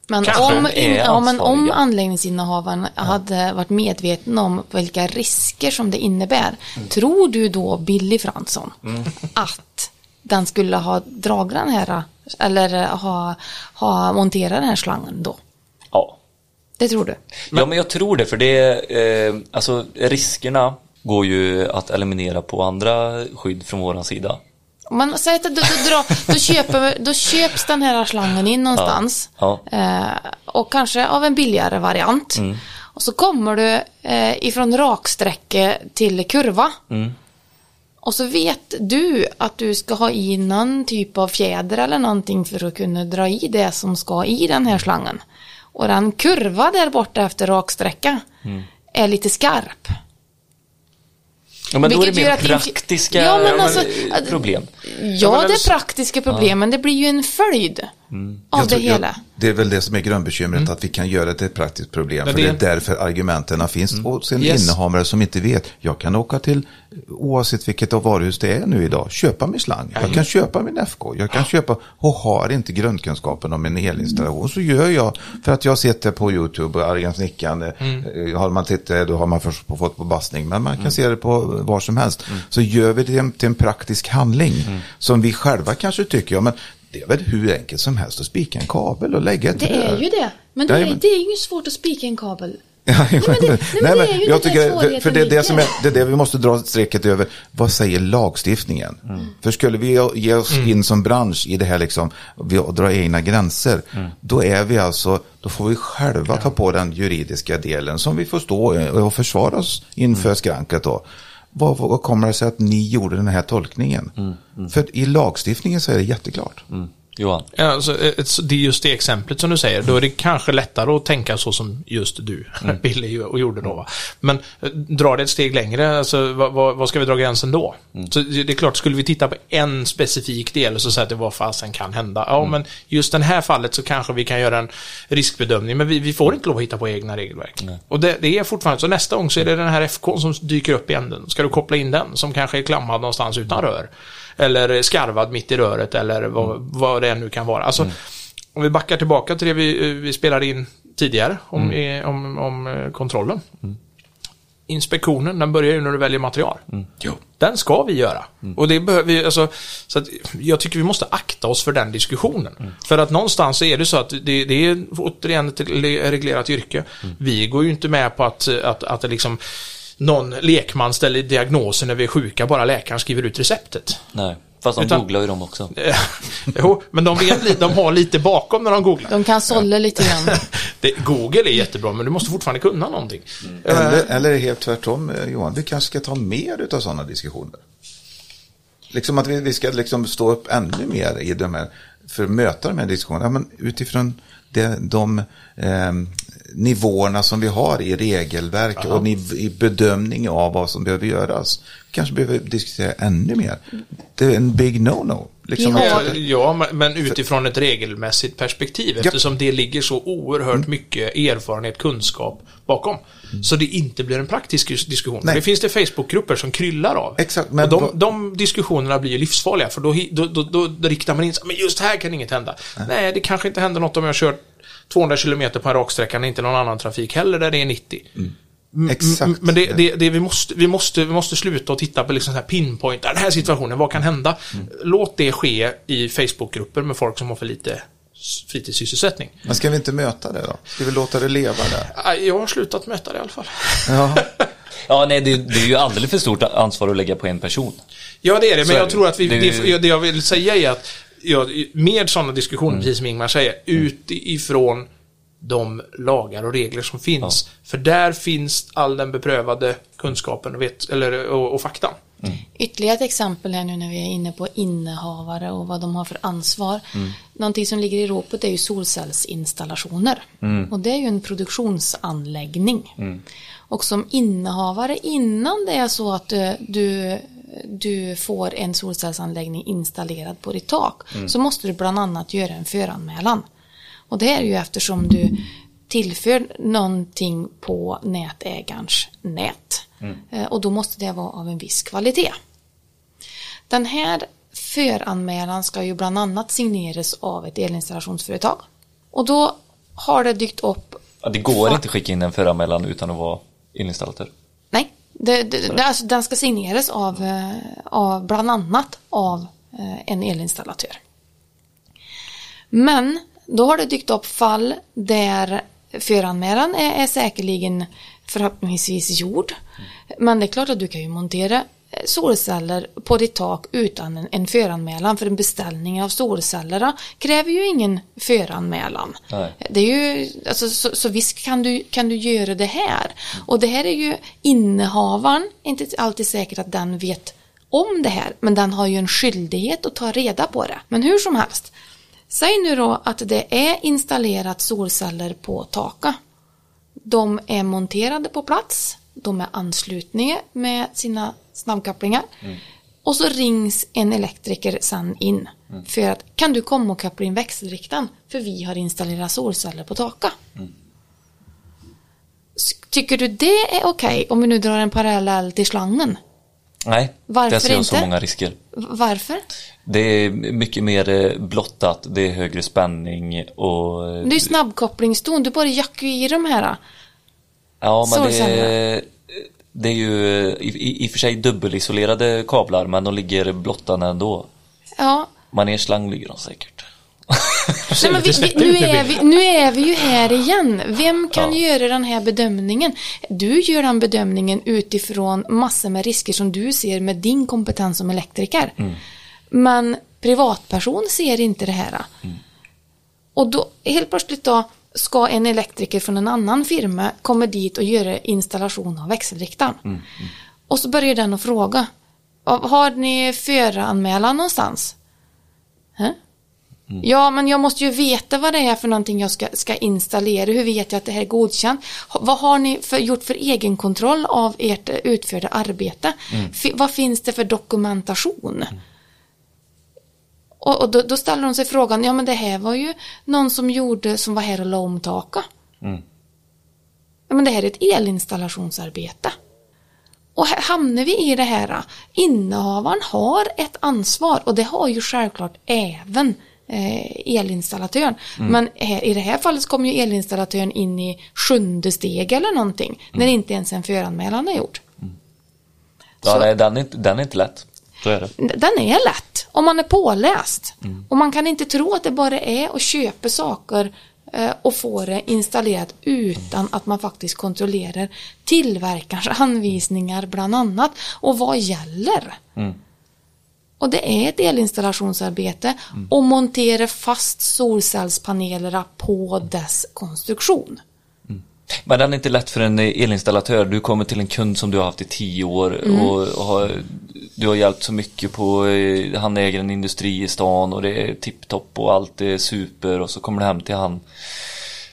Men Kanske om, in, ja, men om anläggningsinnehavaren hade varit medveten om vilka risker som det innebär, tror du då, Billy Fransson, att den skulle ha dragit den här, eller ha, ha monterat den här slangen då? Ja. Det tror du? ja, men jag tror det för det eh, alltså riskerna går ju att eliminera på andra skydd från våran sida. Man säger att då, då, dra, då, köper, då köps den här slangen in någonstans. Ja. Eh, och kanske av en billigare variant. Mm. Och så kommer du eh, ifrån raksträcke till kurva. Mm. Och så vet du att du ska ha i någon typ av fjäder eller någonting för att kunna dra i det som ska i den här slangen. Och den kurva där borta efter raksträcka Mm. är lite skarp. Ja, men då är Vilket det mer praktiska Ja, men alltså, problem. Ja, men det alltså- är praktiska problem, men det blir ju en följd av Jag det tror- jag- hela. det är väl det som är grundbekymret, att vi kan göra det till ett praktiskt problem. För det är därför argumenten finns. Och sen Yes. innehavare som inte vet, jag kan åka till, oavsett vilket av varuhus det är nu idag, köpa min slang. Jag kan köpa min FK, jag kan köpa och har inte grundkunskapen om en elinstallation så gör jag för att jag det på YouTube och Argan Snickaren. eh, Har man tittat då har man först fått på bastning, men man kan se det på var som helst. Så gör vi det till en praktisk handling som vi själva kanske tycker, ja men det är väl hur enkelt som helst att spika en kabel och lägga ett Det är ju det. Men det, är, det är ju svårt att spika en kabel. Ja, men det- nej, men det är ju jag det tycker, för, det är det som är, det är det vi måste dra strecket över. Vad säger lagstiftningen? Mm. För skulle vi ge oss in som bransch i det här liksom, vi dra egna gränser, Mm. då är vi alltså, då får vi själva ta på den juridiska delen som vi får stå och försvara oss inför Mm. skranket då. Vad, vad kommer det sig att ni gjorde den här tolkningen? Mm, För i lagstiftningen så är det jätteklart. Johan. Alltså, så det är just det exemplet som du säger. Då är det kanske lättare att tänka så som just du, Billy, ju- och gjorde då. Va? Men eh, dra det ett steg längre, alltså, vad, vad, ska vi dra gränsen då? Så det är klart, skulle vi titta på en specifik del och så säga att det vad fasen kan hända. Ja, men just det här fallet så kanske vi kan göra en riskbedömning, men vi, vi får inte lov att hitta på egna regelverk. Och det, det är fortfarande, så nästa gång så är det den här FK som dyker upp i änden. Ska du koppla in den som kanske är klammad någonstans utan rör? Eller skarvad mitt i röret eller vad, vad det nu kan vara. Alltså, om vi backar tillbaka till det vi, vi spelade in tidigare om, eh, om, om eh, kontrollen. Inspektionen, den börjar ju när du väljer material. Den ska vi göra. Och det behöver vi, alltså, så att jag tycker vi måste akta oss för den diskussionen. För att någonstans är det så att det, det är återigen ett le- reglerat yrke. Vi går ju inte med på att, att, att det liksom någon lekman ställer diagnosen när vi är sjuka, bara läkaren skriver ut receptet. Nej, fast de Utan- googlar ju dem också. jo, men de, vet, lite- de har lite bakom när de googlar. De kan sålla lite grann. Det, Google är jättebra, men du måste fortfarande kunna någonting. Eller, eller helt tvärtom, eh, Johan, vi kanske ska ta mer av sådana diskussioner. Liksom att vi, vi ska liksom stå upp ännu mer i de här, för att möta de här diskussionerna. Ja, men utifrån det, de eh, nivåerna som vi har i regelverk och niv, i bedömning av vad som behöver göras. Kanske behöver diskutera ännu mer. Det är en big no-no. Liksom Vi att- Ja, ja, men- utifrån ett regelmässigt perspektiv eftersom det ligger så oerhört mycket erfarenhet, kunskap bakom. Så det inte blir en praktisk dis- diskussion. Nej. Det finns det Facebookgrupper som kryllar av. Exakt, men och de, de diskussionerna blir ju livsfarliga för då, då, då, då, då riktar man in sig, men just här kan inget hända. Nej, det kanske inte händer något om jag kör 200 km på en raksträcka när inte någon annan trafik heller där det är 90. Mm, Exakt. mm, Men det, det, det vi, måste, vi, måste, vi måste sluta och titta på liksom så här pinpoint, den här situationen, vad kan hända? Låt det ske i Facebookgrupper med folk som har för lite fritidssysselsättning. Men ska vi inte möta det då? Ska vi låta det leva där? Ah, Jag har slutat möta det i alla fall. Ja. Ja, nej, det, det är ju alldeles för stort ansvar att lägga på en person. Ja, det är det, Så men är jag tror att vi, Det- det, det jag vill säga är att ja, med sådana diskussioner, precis som Ingmar säger, utifrån de lagar och regler som finns. För där finns all den beprövade kunskapen och, vet, eller, och, och faktan. Ytterligare ett exempel här nu när vi är inne på innehavare och vad de har för ansvar. Någonting som ligger i ropet är ju solcellsinstallationer. Och det är ju en produktionsanläggning. Och som innehavare innan det är så att du, du, du får en solcellsanläggning installerad på ditt tak så måste du bland annat göra en föranmälan. Och det är ju eftersom du tillför någonting på nätägarens nät. Eh, Och då måste det vara av en viss kvalitet. Den här föranmälan ska ju bland annat signeras av ett elinstallationsföretag. Och då har det dykt upp Ja, det går inte att skicka in en föranmälan utan att vara elinstallatör. Det, det, det, alltså, den ska signeras av, eh, av bland annat av eh, en elinstallatör. Men då har det dykt upp fall där föranmälan är, är säkerligen förhoppningsvis gjord. Men det är klart att du kan ju montera solceller på ditt tak utan en, en föranmälan för en beställning av solcellerna kräver ju ingen föranmälan. Nej. Det är ju, alltså, så, så visst kan du, kan du göra det här. Och det här är ju innehavaren, inte alltid säkert att den vet om det här, men den har ju en skyldighet att ta reda på det. Men hur som helst, säg nu då att det är installerat solceller på taket. De är monterade på plats, de är anslutna med sina snabbkopplingar. Och så rings en elektriker sen in för att kan du komma och koppla in växelriktaren för vi har installerat solceller på taket. S- Tycker du det är okej om vi nu drar en parallell till slangen? Nej, Varför där ser jag så inte? många risker. Varför? Det är mycket mer eh, blottat, det är högre spänning och... eh, Det är snabbkopplingston, du bara jackar i de här. Ja, men det är, det är ju i, i, och för sig dubbelisolerade kablar, men de ligger blottade ändå. Ja, Manerslang ligger de säkert. Nej, men vi, vi, nu, är vi, nu är vi ju här igen. Vem kan Ja. göra den här bedömningen? Du gör den bedömningen utifrån massor med risker som du ser med din kompetens som elektriker. Men privatperson ser inte det här. Och då helt plötsligt då ska en elektriker från en annan firma komma dit och göra installation av växelriktaren. Och så börjar den att fråga. Har ni föranmälan någonstans? Hä? Ja, men jag måste ju veta vad det är för någonting jag ska, ska installera. Hur vet jag att det här är godkänt? Vad har ni för, gjort för egenkontroll av ert utförda arbete? Fi- vad finns det för dokumentation? Och, och då, då ställer de sig frågan, ja men det här var ju någon som gjorde, som var här och la om taket. Ja, men det här är ett elinstallationsarbete. Och här hamnar vi i det här, innehavaren har ett ansvar och det har ju självklart även eh, elinstallatören. Men här, i det här fallet kommer ju elinstallatören in i sjunde steg eller någonting, när inte ens en föranmälan är gjord. Ja, Så- nej, den, är, den är inte lätt. Så är det. Den är lätt om man är påläst. Och man kan inte tro att det bara är att köpa saker eh, och få det installerat utan att man faktiskt kontrollerar tillverkarens anvisningar bland annat. Och vad gäller? Och det är ett elinstallationsarbete och montera fast solcellspanelerna på dess konstruktion. Men den är inte lätt för en elinstallatör. Du kommer till en kund som du har haft i tio år Mm. och, har, du har hjälpt så mycket på, eh, han äger en industri i stan och det är tipptopp och allt är super och så kommer du hem till han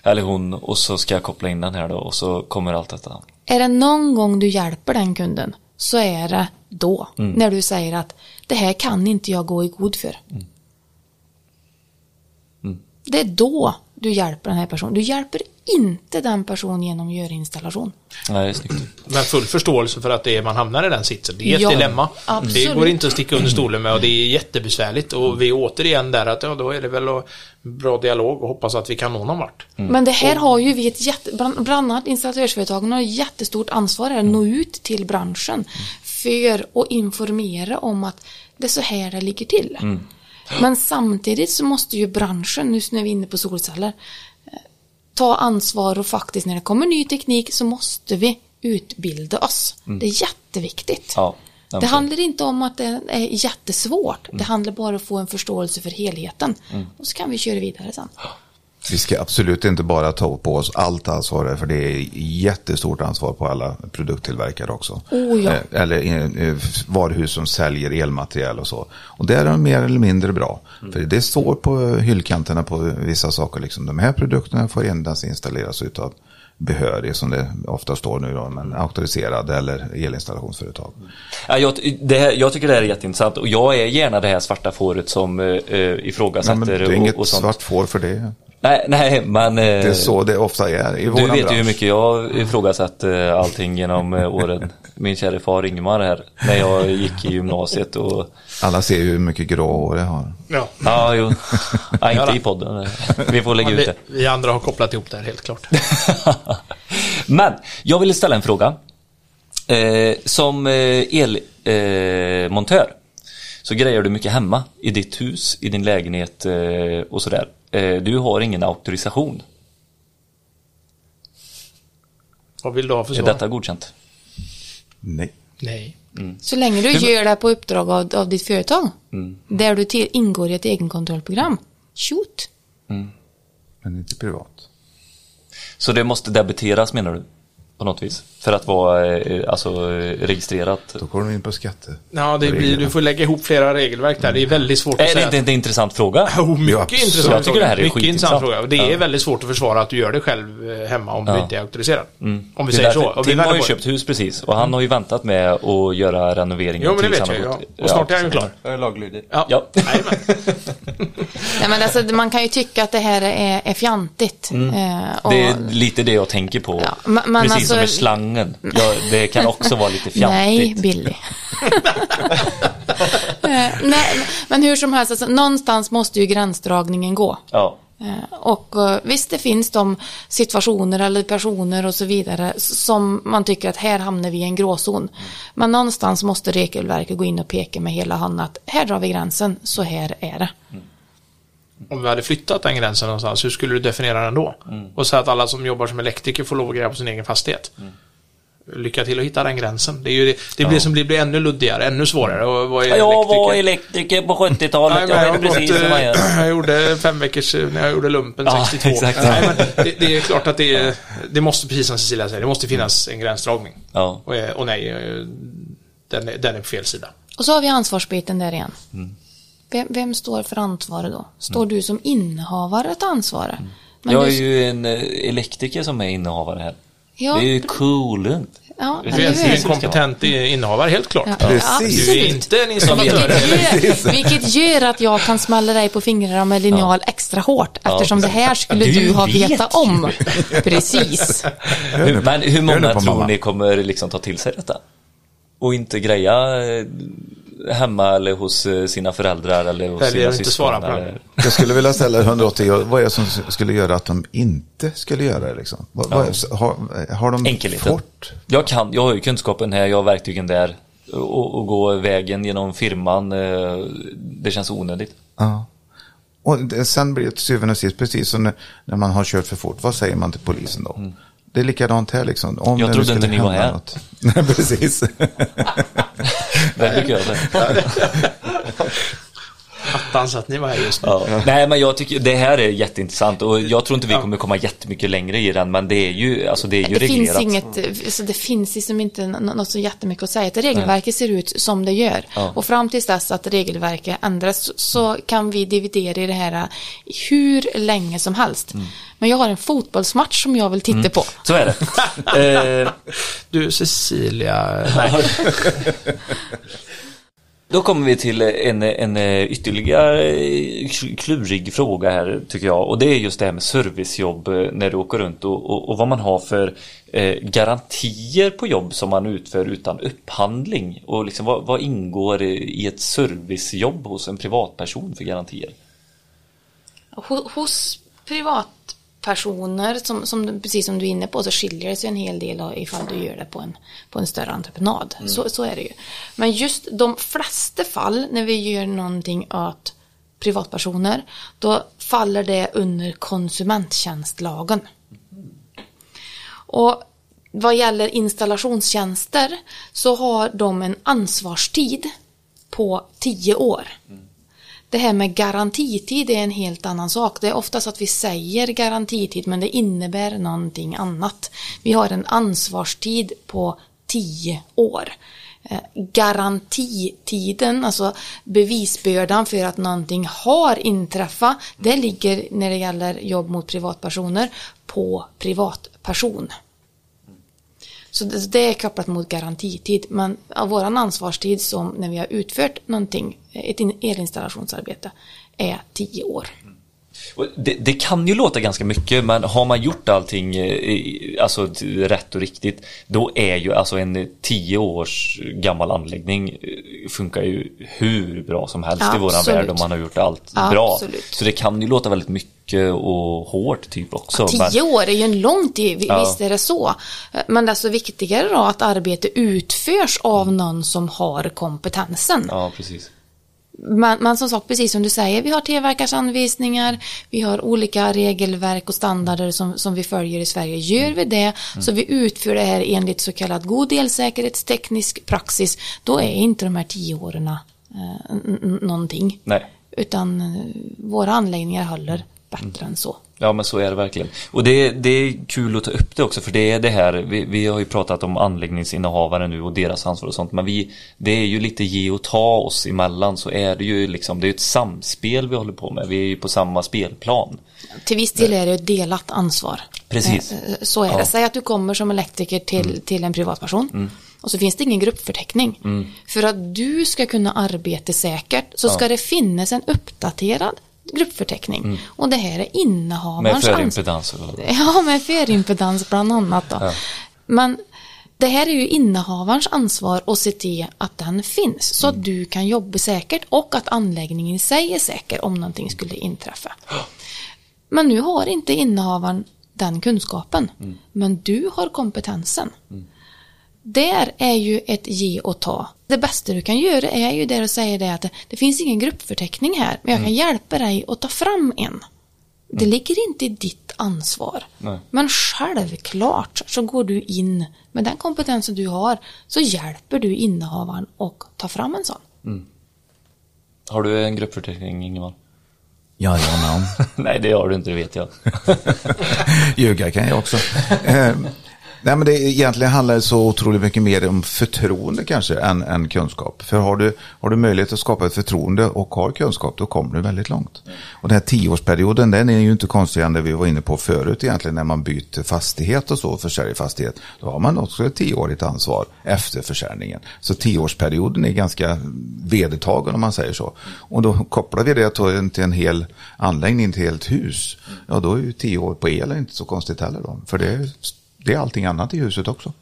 eller hon och så ska jag koppla in den här då och så kommer allt detta. Är det någon gång du hjälper den kunden så är det då. När du säger att det här kan inte jag gå i god för. Det är då du hjälper den här personen. Du hjälper inte den personen genom att göra installation. Nej, det är snyggt. Men full förståelse för att det är, man hamnar i den sitsen. Det är ett Ja, dilemma. absolut. Det går inte att sticka under stolen med och det är jättebesvärligt. Och vi är återigen där att ja, då är det väl bra dialog och hoppas att vi kan nå någon vart. Men det här har ju vi ett jätte, bland, annat installatörsföretagen har ett jättestort ansvar här, att nå ut till branschen för att informera om att det är så här det ligger till. Men samtidigt så måste ju branschen, nu när vi är inne på solceller, eh, ta ansvar och faktiskt när det kommer ny teknik så måste vi utbilda oss. Det är jätteviktigt. Ja, Det handlar inte om att det är jättesvårt. Det handlar bara om att få en förståelse för helheten. Och så kan vi köra vidare sen. Vi ska absolut inte bara ta på oss allt ansvar för det är jättestort ansvar på alla produkttillverkare också. Oh, ja. Eh, Eller eh, varuhus som säljer elmaterial och så. Och där är de mer eller mindre bra. För det står på hyllkanterna på vissa saker, liksom, de här produkterna får endast installeras utav behörig, som det ofta står nu då, men auktoriserad eller elinstallationsföretag. Ja, jag, det här, jag tycker det här är jätteintressant och jag är gärna det här svarta fåret som eh, eh, ifrågasätter Nej, men det är och, inget och sånt. svart får för det. Nej, nej, men... eh, Det är så det ofta är i Du våran vet ju hur mycket jag ifrågasatt eh, allting genom eh, åren. Min kära far Ingemar här, när jag gick i gymnasiet och... Alla ser ju hur mycket grå hår jag har. Ja. Ja, jo. Ja, inte i podden. Vi får lägga ut det. vi andra har kopplat ihop det här helt klart. Men jag ville ställa en fråga. Som elmontör eh, montör så grejer du mycket hemma i ditt hus, i din lägenhet eh, och sådär. Eh, du har ingen auktorisation. Vad vill du ha för Är svar? detta godkänt? Nej. Nej. Så länge du gör det på uppdrag av, av ditt företag. Där du till, ingår i ett egenkontrollprogram. Shoot. Men inte privat. Så det måste debiteras menar du? På något vis? För att vara eh, alltså, eh, registrerat? Då går de in på skatte. Ja, det blir, du får lägga ihop flera regelverk där. Det är väldigt svårt att Är det säga. inte en intressant fråga? Jo, mycket Ja, intressant Jag tycker det här är Mycket intressant fråga. Det är Ja. väldigt svårt att försvara att du gör det själv eh, hemma om Ja. du inte är auktoriserad. Om vi säger därför- så. Och vi Tim har ju köpt hus precis och han har ju väntat med att göra renoveringen Jo, men det vet jag Ja. Och snart är han ju klar. Jag är laglydig. Ja. Ja. Nej, men alltså, man kan ju tycka att det här är, är fjantigt. Eh, och, Mm. Det är lite det jag tänker på. Precis alltså- som med slangen. Ja, det kan också vara lite Nej, fjantigt. Billy. Eh, Nej, men hur som helst, alltså, någonstans måste ju gränsdragningen gå. Ja. Eh, Och eh, visst, det finns de situationer eller personer och så vidare som man tycker att här hamnar vi i en gråzon. Men någonstans måste regelverket gå in och peka med hela handen att här drar vi gränsen, så här är det. Om vi hade flyttat den gränsen någonstans, hur skulle du definiera den då? Och säga att alla som jobbar som elektriker får lov att greja på sin egen fastighet. Lycka till att hitta den gränsen. Det, är ju det, det blir som blir, blir ännu luddigare, ännu svårare. Och vad är Jag var elektriker? på 70-talet. Nej, men jag jag, vet precis gått, hur man gör. jag gjorde fem veckors, när jag gjorde lumpen Ja, 62. exakt. Nej, men det, det är klart att det, det måste, precis som Cecilia säger, det måste finnas en gränsdragning. Ja. Och, eh, och nej, eh, den, är- den är på fel sida. Och så har vi ansvarsbiten där igen. Mm. Vem, vem står för ansvaret då? Står du som innehavare att ansvara? Men Jag är du- ju en eh, elektriker som är innehavare här. Ja. Det är ju coolt. Ja, Det hur? en kompetent i- innehavare, helt klart. Ja, Precis. Du är inte en installatör. Vilket gör, vilket gör att jag kan smälla dig på fingrarna med linjal extra hårt eftersom det här skulle Du du ha vet vetat om. Precis. Men hur många tror ni kommer liksom ta till sig detta? Och inte greja eh, hemma eller hos eh, sina föräldrar eller hos Väljer sina syskon? Jag skulle vilja ställa 180, och vad är det som skulle göra att de inte skulle göra det? Liksom? Vad, vad, har, har de Enkelheten. fort? Jag kan, jag har ju kunskapen här, jag har verktygen där. Och, och gå vägen genom firman, eh, det känns onödigt. Ja. Och sen blir det till syvende och sist, precis som när, man har kört för fort, vad säger man till polisen då? Det är likadant här liksom. Om Mm. Jag trodde skulle inte ni var här. något. Nej, precis. Det brukar jag säga. Attans att ni var här just nu. Ja. Nej men jag tycker det här är jätteintressant och jag tror inte vi kommer komma jättemycket längre i den men det är ju, alltså det är ju Det finns reglerat. inget, alltså det finns liksom inte nå- något så jättemycket att säga. Att regelverket ser ut som det gör. Ja. Och fram tills dess att regelverket ändras så- så kan vi dividera i det här hur länge som helst. Mm. Men jag har en fotbollsmatch som jag vill titta på. Så är det. eh, Du Cecilia, nej. Då kommer vi till en, en eh, ytterligare eh, klurig fråga här tycker jag. Och det är just det här med servicejobb eh, när du åker runt och, och, och vad man har för eh, garantier på jobb som man utför utan upphandling. Och liksom vad, vad ingår i ett servicejobb hos en privatperson för garantier? Hos Hos privatpersoner, som, som, precis som du är inne på, så skiljer det sig en hel del ifall du gör det på en, på en större entreprenad. Så, så är det ju. Men just de flesta fall när vi gör någonting åt privatpersoner, då faller det under konsumenttjänstlagen. Och vad gäller installationstjänster så har de en ansvarstid på 10 år. Det här med garantitid är en helt annan sak. Det är oftast att vi säger garantitid men det innebär någonting annat. Vi har en ansvarstid på 10 år. Eh, garantitiden, alltså bevisbördan för att någonting har inträffat, det ligger när det gäller jobb mot privatpersoner på privatperson. Så det, det är kopplat mot garantitid. Men av ansvarstid som när vi har utfört någonting, ett elinstallationsarbete, är tio år. Det, det kan ju låta ganska mycket men har man gjort allting eh, alltså rätt och riktigt då är ju alltså en 10 års gammal anläggning eh, funkar ju hur bra som helst i våran Absolut. värld om man har gjort allt bra. Absolut. Så det kan ju låta väldigt mycket och hårt typ också. men- 10 år är ju en lång tid, vi- Ja. visst är det så. Men desto viktigare då att arbete utförs av någon som har kompetensen. Ja, precis. Men, men som sagt, precis som du säger, vi har T-verkars anvisningar, vi har olika regelverk och standarder som, som vi följer i Sverige. Gör vi det, så vi utför det här enligt så kallad god elsäkerhetsteknisk praxis, då är inte de här tio åren eh, någonting. Nej. Utan eh, våra anläggningar håller bättre än så. Ja men så är det verkligen. Och det, det är kul att ta upp det också för det är det här, vi, vi har ju pratat om anläggningsinnehavare nu och deras ansvar och sånt men vi, det är ju lite ge och ta oss emellan så är det ju liksom, det är ett samspel vi håller på med, vi är ju på samma spelplan. Till viss del är det ett delat ansvar. Precis. Eh, eh, Så är Ja. det. Säg att du kommer som elektriker till, till en privatperson. Och så finns det ingen gruppförteckning. För att du ska kunna arbeta säkert så ska det finnas en uppdaterad gruppförteckning. Och det här är Med innehavarens ansvar. förimpedans Ja, med förimpedans bland annat då. Men det här är ju innehavarens ansvar att se till att den finns så att du kan jobba säkert och att anläggningen i sig är säker om någonting skulle inträffa. Men nu har inte innehavaren den kunskapen. Men du har kompetensen. Där är ju ett ge och ta. Det bästa du kan göra är ju det att säga det att det, finns ingen gruppförteckning här, men jag kan hjälpa dig att ta fram en. Det ligger inte i ditt ansvar. Nej. Men självklart så går du in med den kompetensen du har så hjälper du innehavaren att ta fram en sån. Har du en gruppförteckning Ingemar? Jajamän. Nej det har du inte, det vet jag. Ljuga kan jag också. Nej, men det egentligen handlar det så otroligt mycket mer om förtroende kanske än, än kunskap. För har du, har du möjlighet att skapa ett förtroende och har kunskap, då kommer du väldigt långt. Och den här tioårsperioden, den är ju inte konstigare än det vi var inne på förut egentligen, när man byter fastighet och så, försäljer fastighet. Då har man också ett tioårigt ansvar efter försäljningen. Så tioårsperioden är ganska vedertagen om man säger så. Och då kopplar vi det till till en hel anläggning, till ett helt hus. Ja, då är ju tio år på el inte så konstigt heller då. För det är, det är allting annat i huset också.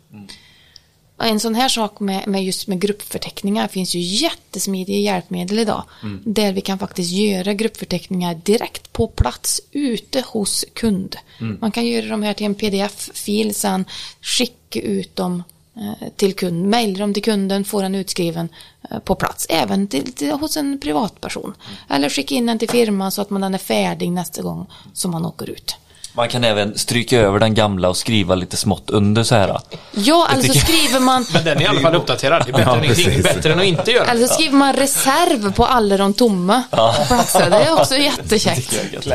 Och En sån här sak med, med just med gruppförteckningar finns ju jättesmidiga hjälpmedel idag. Där vi kan faktiskt göra gruppförteckningar direkt på plats ute hos kund. Man kan göra dem här till en pdf-fil sen, skicka ut dem eh, till kund, mejla dem till kunden, få den utskriven eh, på plats, även till, till, hos en privatperson. Eller skicka in den till firman så att man den är färdig nästa gång som man åker ut. Man kan även stryka över den gamla och skriva lite smått under så här. Ja, eller så tycker- skriver man Men den är i alla fall uppdaterad. Det är bättre, Ja, än, ingenting. bättre än att inte göra. Eller så skriver man reserv på alla de tomma platserna. Det är också jättekäckt.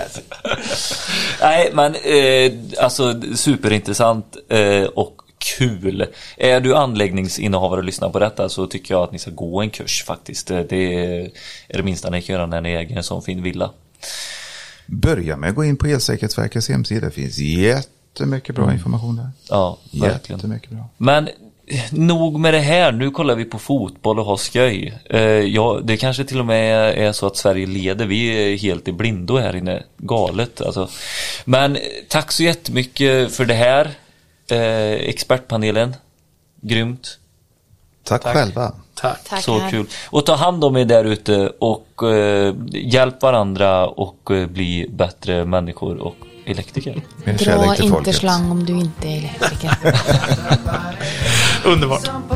Nej, men eh, alltså superintressant eh, och kul. Är du anläggningsinnehavare och lyssnar på detta så tycker jag att ni ska gå en kurs faktiskt. Det är är det minsta ni kan göra när ni äger en sån fin villa. Börja med att gå in på Elsäkerhetsverkets hemsida. Det finns jättemycket bra information där. Ja, verkligen. Jättemycket bra. Men eh, nog med det här, nu kollar vi på fotboll och har skoj. Eh, ja, det kanske till och med är så att Sverige leder, vi är helt i blindo här inne, galet alltså. Men eh, tack så jättemycket för det här, eh, expertpanelen, grymt. Tack, själva. Tack. Tack så här. kul. Och ta hand om er där ute och eh, hjälp varandra och eh, bli bättre människor och elektriker. Dra inte slang om du inte är elektriker. Underbart. Om